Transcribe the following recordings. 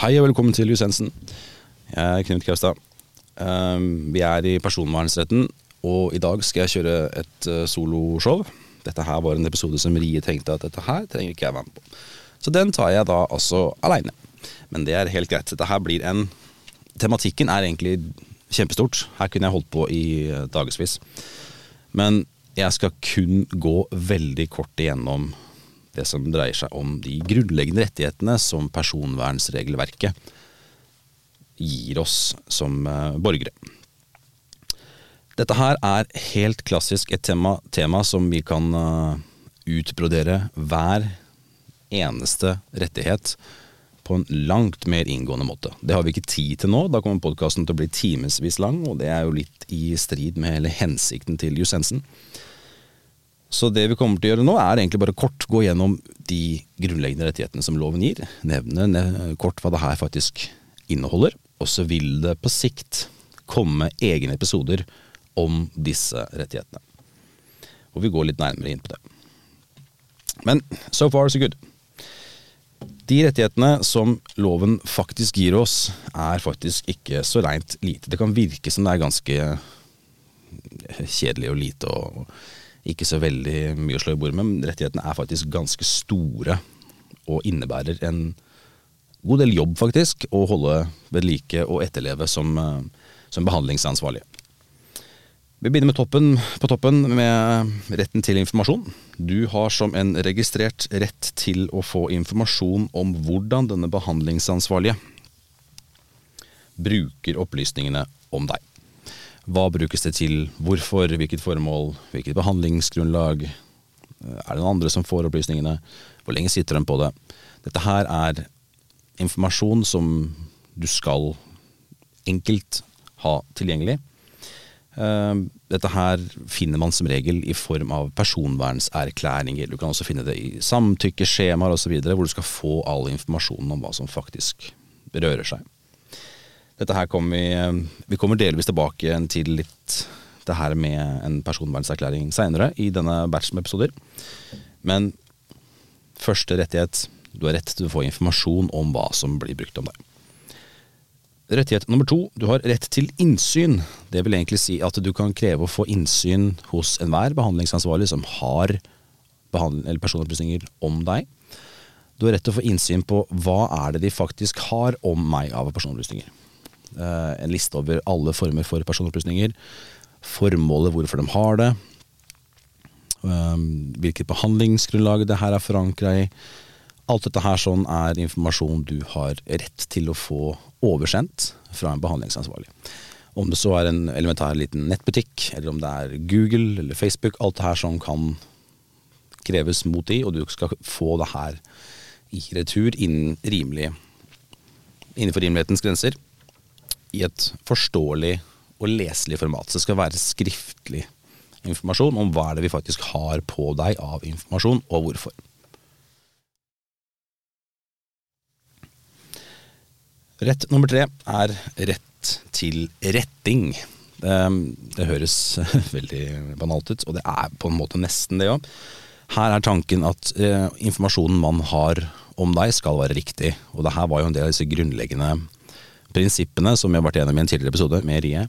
Hei og velkommen til Jusensen. Jeg er Knut Kaustad. Um, vi er i personvernsretten, og i dag skal jeg kjøre et uh, soloshow. Dette her var en episode som Rie tenkte at dette her trenger ikke jeg være med på. Så den tar jeg da altså aleine. Men det er helt greit. Dette her blir en Tematikken er egentlig kjempestort. Her kunne jeg holdt på i uh, dagevis. Men jeg skal kun gå veldig kort igjennom det som dreier seg om de grunnleggende rettighetene som personvernsregelverket gir oss som uh, borgere. Dette her er helt klassisk et tema, tema som vi kan uh, utbrodere hver eneste rettighet på en langt mer inngående måte. Det har vi ikke tid til nå, da kommer podkasten til å bli timevis lang, og det er jo litt i strid med hele hensikten til Jusensen. Så det vi kommer til å gjøre nå, er egentlig bare kort gå gjennom de grunnleggende rettighetene som loven gir. Nevne kort hva det her faktisk inneholder. Og så vil det på sikt komme egne episoder om disse rettighetene. Og vi går litt nærmere inn på det. Men so far so good. De rettighetene som loven faktisk gir oss, er faktisk ikke så reint lite. Det kan virke som det er ganske kjedelig og lite og ikke så veldig mye å slå i bordet med, men rettighetene er faktisk ganske store og innebærer en god del jobb, faktisk, å holde ved like og etterleve som, eh, som behandlingsansvarlig. Vi begynner toppen, på toppen med retten til informasjon. Du har som en registrert rett til å få informasjon om hvordan denne behandlingsansvarlige bruker opplysningene om deg. Hva brukes det til, hvorfor, hvilket formål, hvilket behandlingsgrunnlag? Er det noen andre som får opplysningene? Hvor lenge sitter de på det? Dette her er informasjon som du skal enkelt ha tilgjengelig. Eh, dette her finner man som regel i form av personvernserklæringer. Du kan også finne det i samtykkeskjemaer osv., hvor du skal få all informasjonen om hva som faktisk berører seg. Dette her kommer vi, eh, vi kommer delvis tilbake til litt det her med en personvernserklæring seinere i denne batch med episoder. Men første rettighet du har rett til å få informasjon om hva som blir brukt om deg. Rettighet nummer to, du har rett til innsyn. Det vil egentlig si at du kan kreve å få innsyn hos enhver behandlingsansvarlig som har personopplysninger om deg. Du har rett til å få innsyn på hva er det de faktisk har om meg av personopplysninger. Eh, en liste over alle former for personopplysninger. Formålet, hvorfor de har det. Um, hvilket behandlingsgrunnlag det her er forankra i. Alt dette her sånn er informasjon du har rett til å få oversendt fra en behandlingsansvarlig. Om det så er en elementær liten nettbutikk, eller om det er Google eller Facebook, alt det her som kan kreves mot de, og du skal få det her i retur innen rimelig, innenfor rimelighetens grenser i et forståelig og leselig format. Så det skal være skriftlig informasjon om hva er det vi faktisk har på deg av informasjon, og hvorfor. Rett nummer tre er rett til retting. Det, det høres veldig banalt ut, og det er på en måte nesten det òg. Her er tanken at eh, informasjonen man har om deg skal være riktig, og det her var jo en del av disse grunnleggende prinsippene som vi har vært gjennom i en tidligere episode med Rie.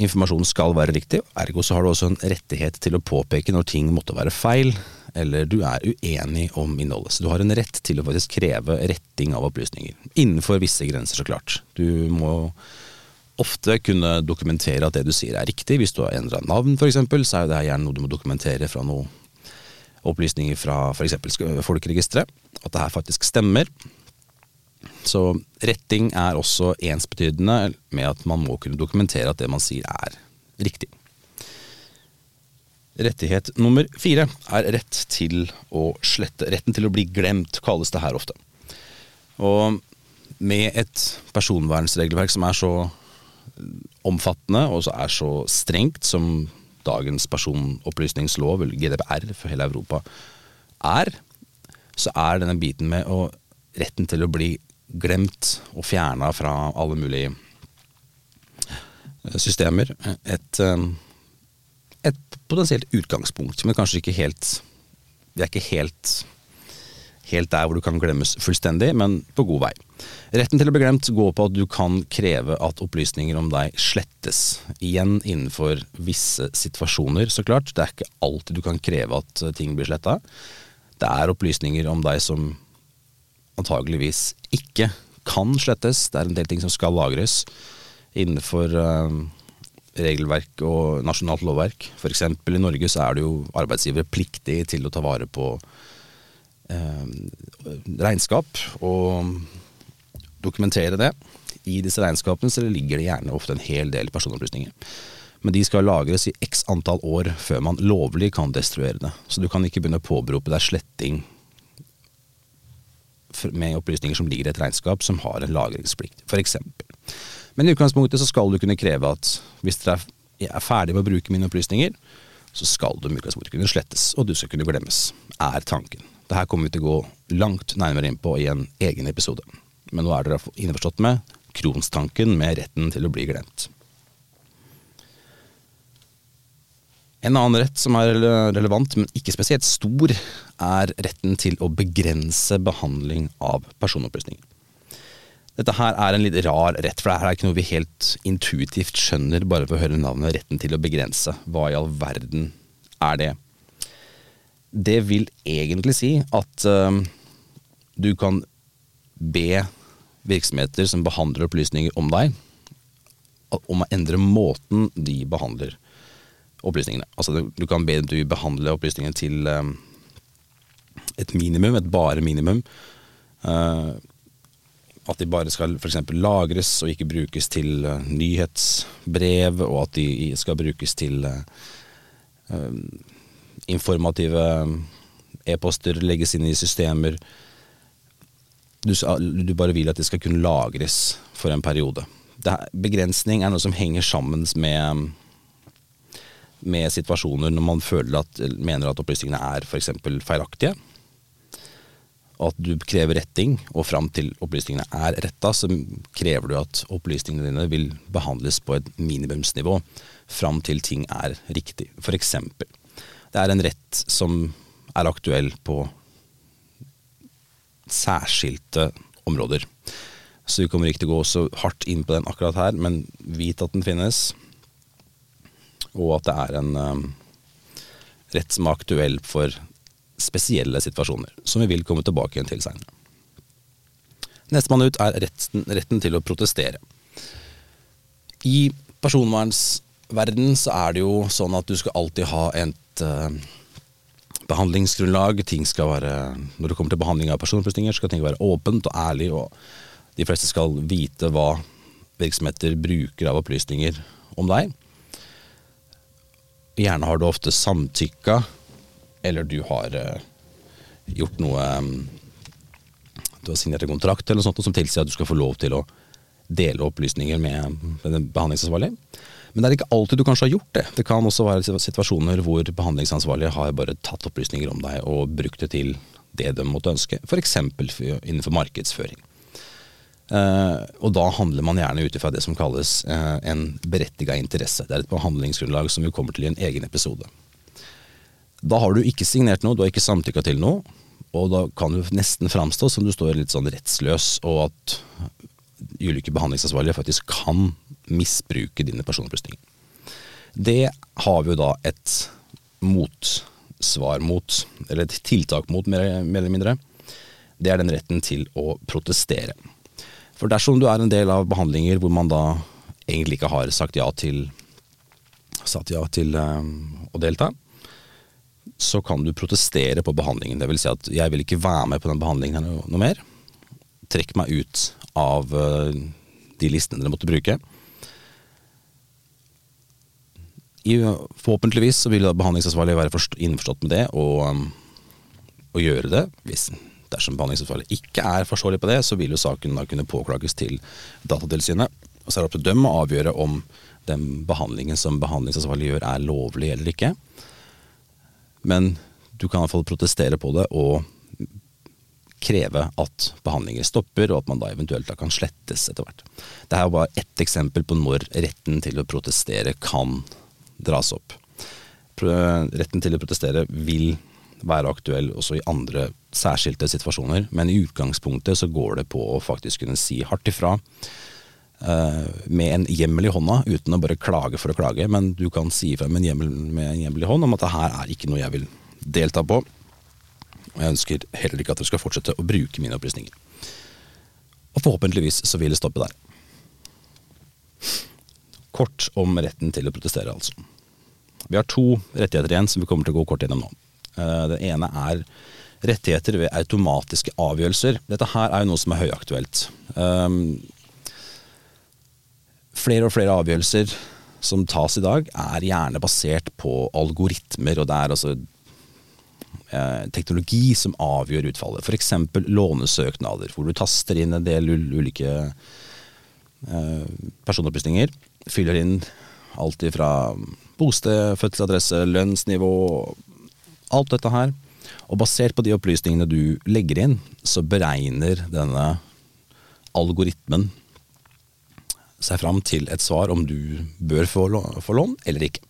Informasjonen skal være riktig, ergo så har du også en rettighet til å påpeke når ting måtte være feil, eller du er uenig om innholdet. Så du har en rett til å faktisk kreve retting av opplysninger. Innenfor visse grenser, så klart. Du må ofte kunne dokumentere at det du sier er riktig. Hvis du har endra navn f.eks., så er det gjerne noe du må dokumentere fra noen opplysninger fra f.eks. folkeregisteret. At det her faktisk stemmer. Så retting er også ensbetydende med at man må kunne dokumentere at det man sier er riktig. Rettighet nummer fire er rett til å slette. Retten til å bli glemt, kalles det her ofte. Og med et personvernsregelverk som er så omfattende og så er så strengt som dagens personopplysningslov, eller GDPR for hele Europa, er, så er denne biten med å, retten til å bli glemt og fjerna fra alle mulige systemer. Et, eh, et potensielt utgangspunkt, men kanskje ikke helt Vi er ikke helt, helt der hvor du kan glemmes fullstendig, men på god vei. Retten til å bli glemt går på at du kan kreve at opplysninger om deg slettes. Igjen innenfor visse situasjoner, så klart. Det er ikke alltid du kan kreve at ting blir sletta. Det er opplysninger om deg som antageligvis ikke kan slettes. Det er en del ting som skal lagres innenfor uh, regelverk og nasjonalt lovverk. F.eks. i Norge så er det jo arbeidsgivere pliktig til å ta vare på eh, regnskap og dokumentere det. I disse regnskapene så ligger det gjerne ofte en hel del personopplysninger. Men de skal lagres i x antall år før man lovlig kan destruere det. Så du kan ikke begynne å påberope deg sletting med opplysninger som ligger i et regnskap som har en lagringsplikt, f.eks. Men i utgangspunktet så skal du kunne kreve at hvis dere er ferdig med å bruke mine opplysninger, så skal du i utgangspunktet kunne slettes, og du skal kunne glemmes, er tanken. Dette kommer vi til å gå langt nærmere inn på i en egen episode. Men nå er dere innforstått med kronstanken med retten til å bli glemt. En annen rett som er relevant, men ikke spesielt stor, er retten til å begrense behandling av personopplysninger. Dette her er en litt rar rett, for det er ikke noe vi helt intuitivt skjønner bare ved å høre navnet retten til å begrense. Hva i all verden er det? Det vil egentlig si at uh, du kan be virksomheter som behandler opplysninger om deg, om å endre måten de behandler opplysningene. Altså du kan be du behandle opplysningene til um, et minimum, et bare minimum. Uh, at de bare skal f.eks. lagres og ikke brukes til uh, nyhetsbrev, og at de skal brukes til uh, informative e-poster, legges inn i systemer. Du, du, bare vil at de skal kunne lagres for en periode. Det, begrensning er noe som henger sammen med, med situasjoner når man føler at, mener at opplysningene er f.eks. feilaktige at du krever retting, og fram til opplysningene er retta, så krever du at opplysningene dine vil behandles på et minimumsnivå fram til ting er riktig. Eksempel, det er en rett som er aktuell på særskilte områder. Så vi kommer ikke til å gå så hardt inn på den akkurat her, men vit at den finnes, og at det er en um, rett som er aktuell for spesielle situasjoner, som vi vil komme tilbake igjen til seinere. Nestemann ut er retten, retten, til å protestere. I personvernsverden så er det jo sånn at du skal alltid ha et uh, behandlingsgrunnlag. Ting skal være, når det kommer til behandling av personopplysninger, skal ting være åpent og ærlig, og de fleste skal vite hva virksomheter bruker av opplysninger om deg. Gjerne har du ofte samtykka eller du har uh, gjort noe um, Du har signert en kontrakt eller noe sånt som tilsier at du skal få lov til å dele opplysninger med den behandlingsansvarlige. Men det er ikke alltid du kanskje har gjort det. Det kan også være situasjoner hvor behandlingsansvarlige har bare tatt opplysninger om deg og brukt det til det de måtte ønske, f.eks. innenfor markedsføring. Uh, og da handler man gjerne ut ifra det som kalles uh, en berettiga interesse. Det er et behandlingsgrunnlag som vi kommer til i en egen episode. Da har du ikke signert noe, du har ikke samtykka til noe, og da kan du nesten framstå som du står litt sånn rettsløs, og at ulike behandlingsansvarlige faktisk kan misbruke dine personopplysninger. Det har vi jo da et motsvar mot, eller et tiltak mot, mer, eller mindre. Det er den retten til å protestere. For dersom du er en del av behandlinger hvor man da egentlig ikke har sagt ja til, sagt ja til um, å delta, så kan du protestere på behandlingen. Det vil si at jeg vil ikke være med på den behandlingen noe, noe mer. Trekk meg ut av uh, de listene dere måtte bruke. I, forhåpentligvis så vil behandlingsansvarlig være innforstått med det og, um, og gjøre det. Hvis, dersom behandlingsutfallet ikke er forståelig på det, så vil jo saken da kunne påklages til Datatilsynet. Og så er det opp til dem å avgjøre om den behandlingen som behandlingsansvarlig gjør er lovlig eller ikke. Men du kan i hvert fall protestere på det og kreve at behandlinger stopper, og at man da eventuelt da kan slettes etter hvert. Det er bare ett eksempel på når retten til å protestere kan dras opp. Retten til å protestere vil være aktuell også i andre særskilte situasjoner, men i utgangspunktet så går det på å faktisk kunne si hardt ifra uh, med en hjemmel i hånda, uten å bare klage for å klage, men du kan si ifra med en hjemmel, med en hjemmel i hånd om at det her er ikke noe jeg vil delta på. Og jeg ønsker heller ikke at dere skal fortsette å bruke mine opplysninger. Og forhåpentligvis så vil det stoppe der. Kort om retten til å protestere, altså. Vi har to rettigheter igjen som vi kommer til å gå kort gjennom nå. Uh, det ene er rettigheter ved automatiske avgjørelser. Dette her er jo noe som er høyaktuelt. Um, flere og flere avgjørelser som tas i dag, er gjerne basert på algoritmer, og det er altså eh, teknologi som avgjør utfallet. F.eks. lånesøknader, hvor du taster inn en del ulike eh, personopplysninger. Fyller inn alt fra bosted, fødselsadresse, lønnsnivå, alt dette her. Og basert på de opplysningene du legger inn, så beregner denne algoritmen seg fram til et svar om du bør få lån eller ikke.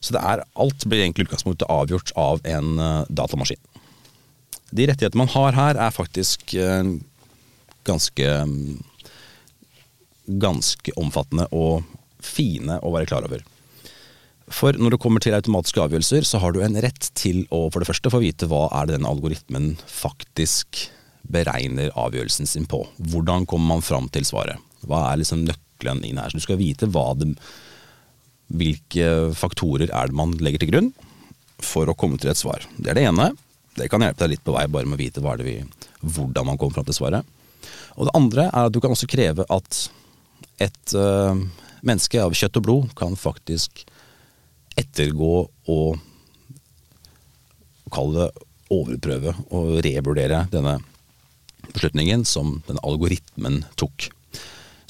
Så det er, alt blir egentlig utgangspunktet avgjort av en uh, datamaskin. De rettighetene man har her, er faktisk uh, ganske um, ganske omfattende og fine å være klar over. For når det kommer til automatiske avgjørelser, så har du en rett til å for det første få vite hva er det den algoritmen faktisk beregner avgjørelsen sin på. Hvordan kommer man fram til svaret? Hva er liksom nøkkelen inn her? Så du skal vite det, hvilke faktorer er det man legger til grunn for å komme til et svar. Det er det ene. Det kan hjelpe deg litt på vei bare med å vite vi, hvordan man kommer fram til svaret. Og det andre er at du kan også kreve at et øh, menneske av kjøtt og blod kan faktisk ettergå og kalle det overprøve og revurdere denne beslutningen som den algoritmen tok.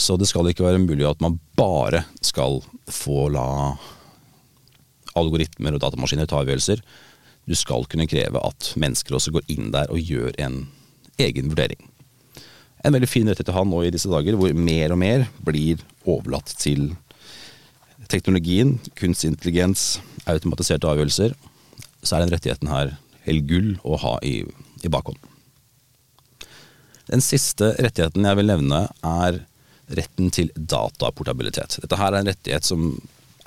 Så det skal ikke være mulig at man bare skal få la algoritmer og datamaskiner ta avgjørelser. Du skal kunne kreve at mennesker også går inn der og gjør en egen vurdering. En veldig fin rettighet å ha nå i disse dager, hvor mer og mer blir overlatt til teknologien, kunstig intelligens, automatiserte avgjørelser. Så er den rettigheten her helt gull å ha i, i bakhånd. Den siste rettigheten jeg vil nevne, er retten til dataportabilitet. Dette her er en rettighet som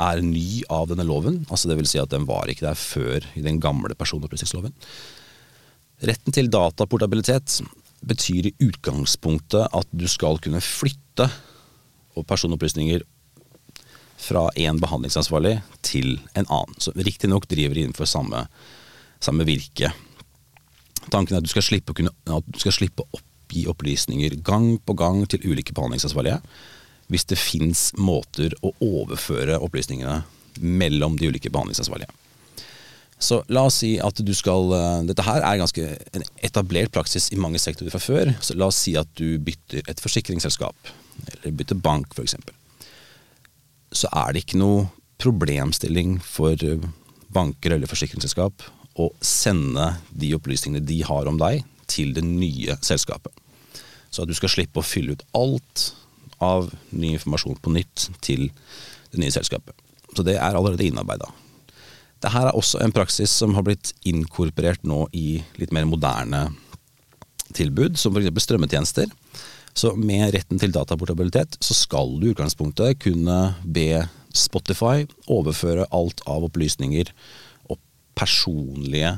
er ny av denne loven. altså vil Si at den var ikke der før i den gamle personopplysningsloven. Retten til dataportabilitet betyr i utgangspunktet at du skal kunne flytte personopplysninger fra én behandlingsansvarlig til en annen. Så Riktignok driver innenfor samme, samme virke. Tanken er at du skal slippe å, kunne, at du skal slippe å oppgi opplysninger gang på gang til ulike behandlingsansvarlige hvis det fins måter å overføre opplysningene mellom de ulike behandlingsansvarlige. Så la oss si at du skal eh, Dette her er ganske en etablert praksis i mange sektorer fra før. Så la oss si at du bytter et forsikringsselskap, eller bytter bank f.eks. Så er det ikke noe problemstilling for banker eller forsikringsselskap å sende de opplysningene de har om deg, til det nye selskapet. Så at du skal slippe å fylle ut alt av ny informasjon på nytt til det nye selskapet. Så det er allerede innarbeida. Dette er også en praksis som har blitt inkorporert nå i litt mer moderne tilbud, som f.eks. strømmetjenester. Så med retten til dataportabilitet så skal du i utgangspunktet kunne be Spotify overføre alt av opplysninger og personlige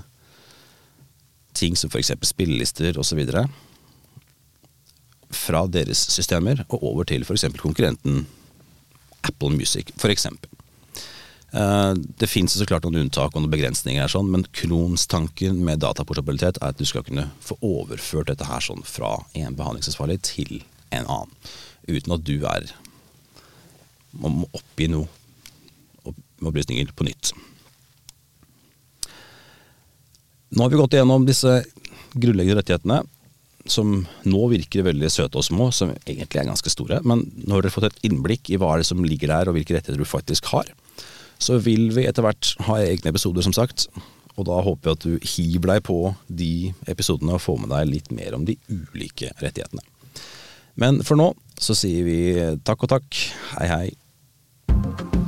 ting som f.eks. spillelister osv. fra deres systemer og over til f.eks. konkurrenten Apple Music, f.eks. Eh, det finnes så klart noen unntak og noen begrensninger, her, sånn, men kronstanken med dataportabilitet er at du skal kunne få overført dette her sånn fra en behandlingsansvarlig til en annen, uten at du er må oppgi noe opplysninger på nytt. Nå har vi gått igjennom disse grunnleggende rettighetene, som nå virker veldig søte og små, som egentlig er ganske store. Men nå har dere fått et innblikk i hva er det som ligger der, og hvilke rettigheter du faktisk har. Så vil vi etter hvert ha egne episoder, som sagt. Og da håper jeg at du hiver deg på de episodene og får med deg litt mer om de ulike rettighetene. Men for nå så sier vi takk og takk. Hei, hei.